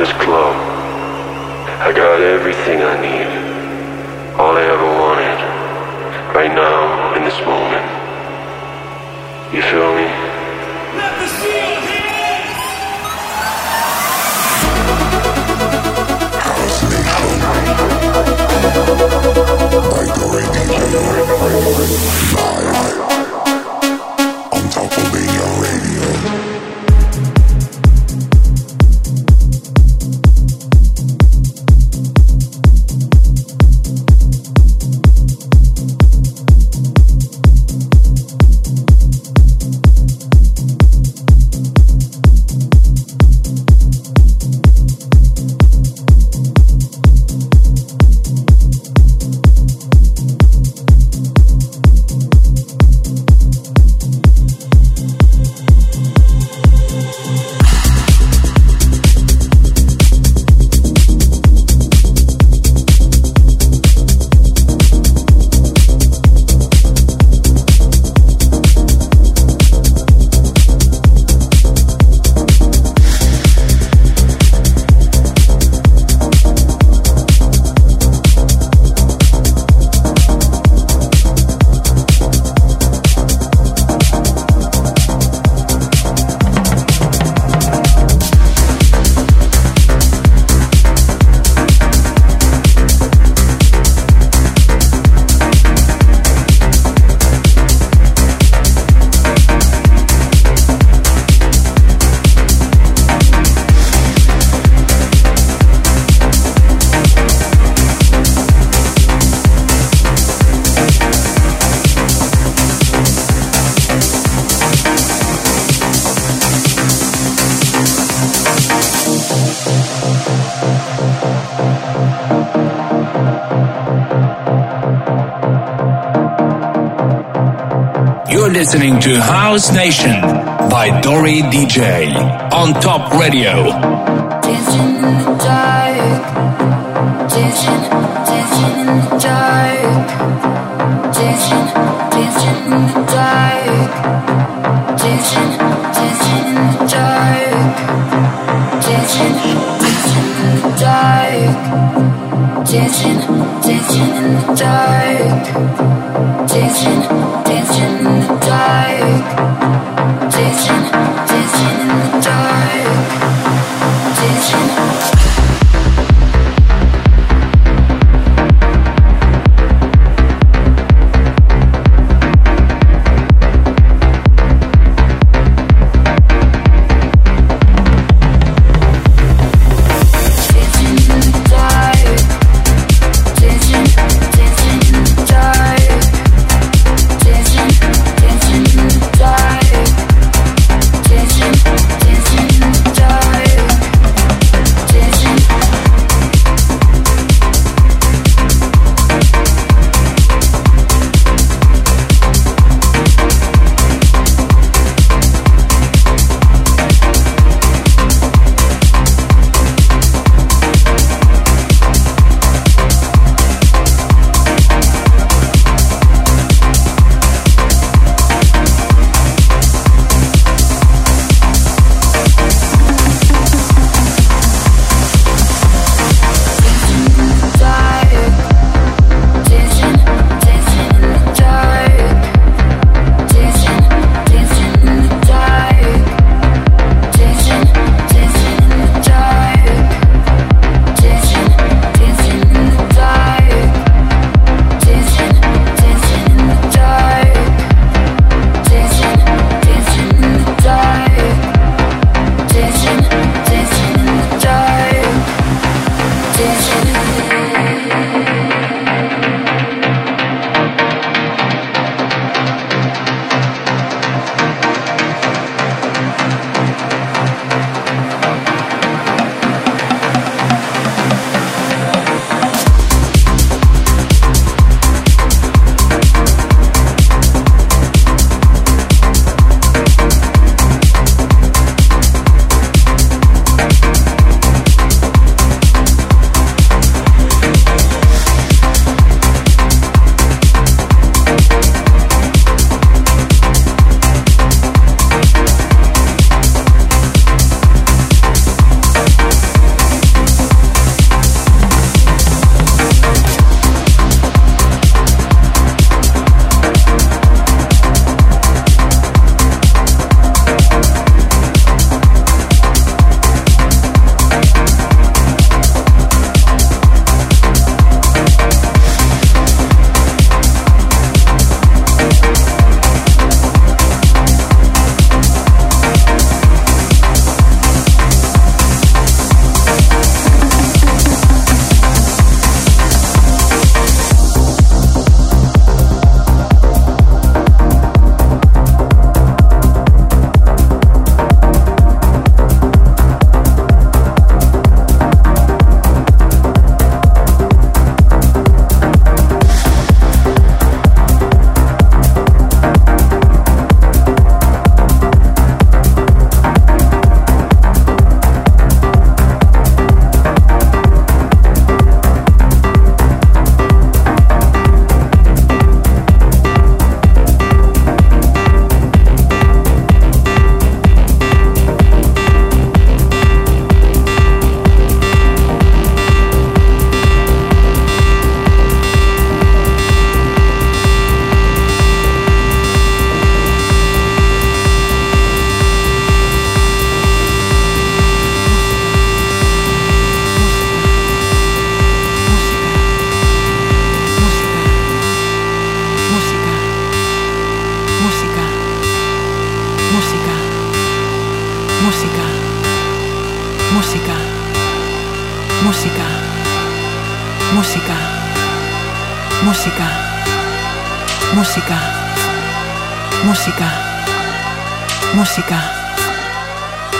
this club. I got everything I need. All I ever wanted. Right now, in this moment. You feel me? Let me see your hands! House Nation by Dore DJ live on Top of Radio. Thank you. You're listening to House Nation by Dory DJ on Top Radio. Dancing in the dark. Dancing, dancing in the dark. Dancing, dancing in the dark. Dancing, dancing in the dark. Dancing, dancing in the dark. Dancing, dancing in the dark. Dancing,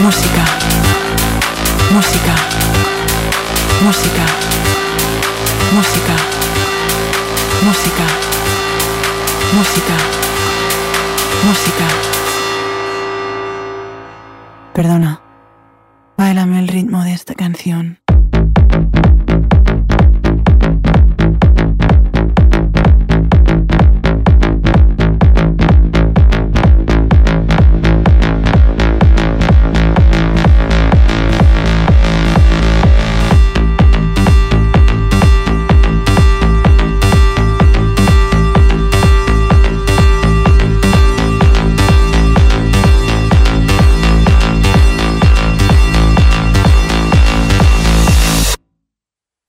música, música, música, música, música, música, música. Perdona, bailame el ritmo de esta canción.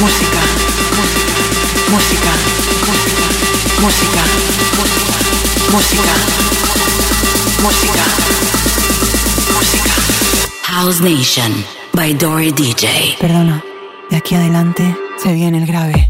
música, música, música, música, música, música. House Nation by Dory DJ. Perdona, de aquí adelante se viene el grave.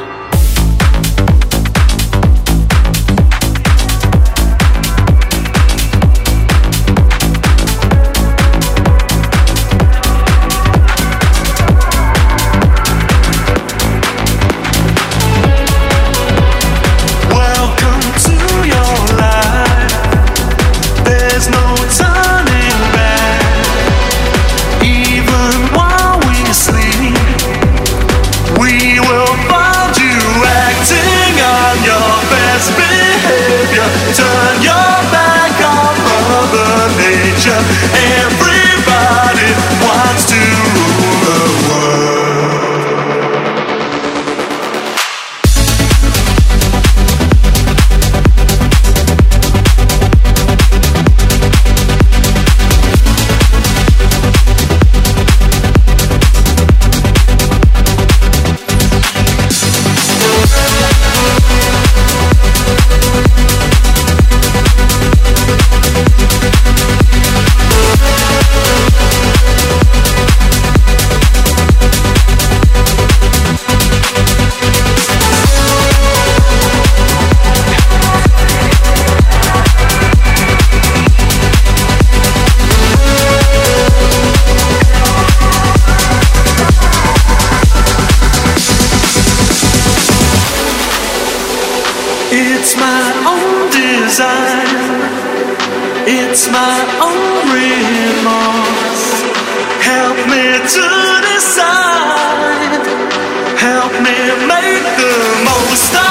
help me make the most of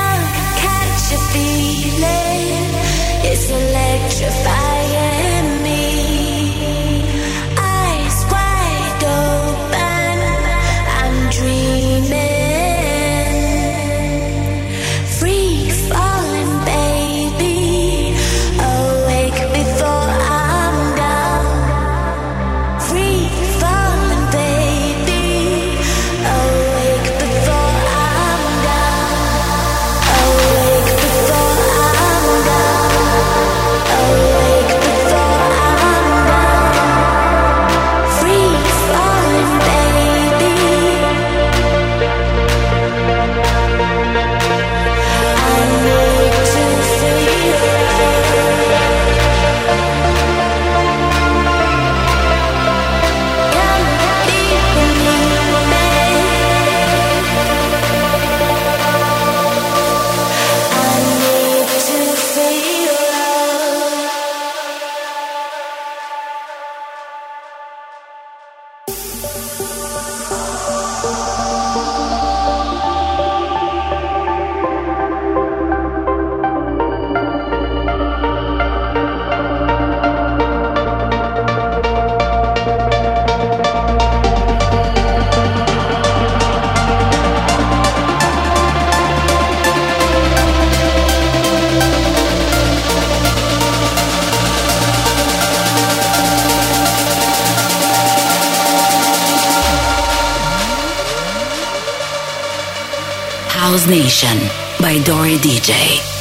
Nation by Dory DJ.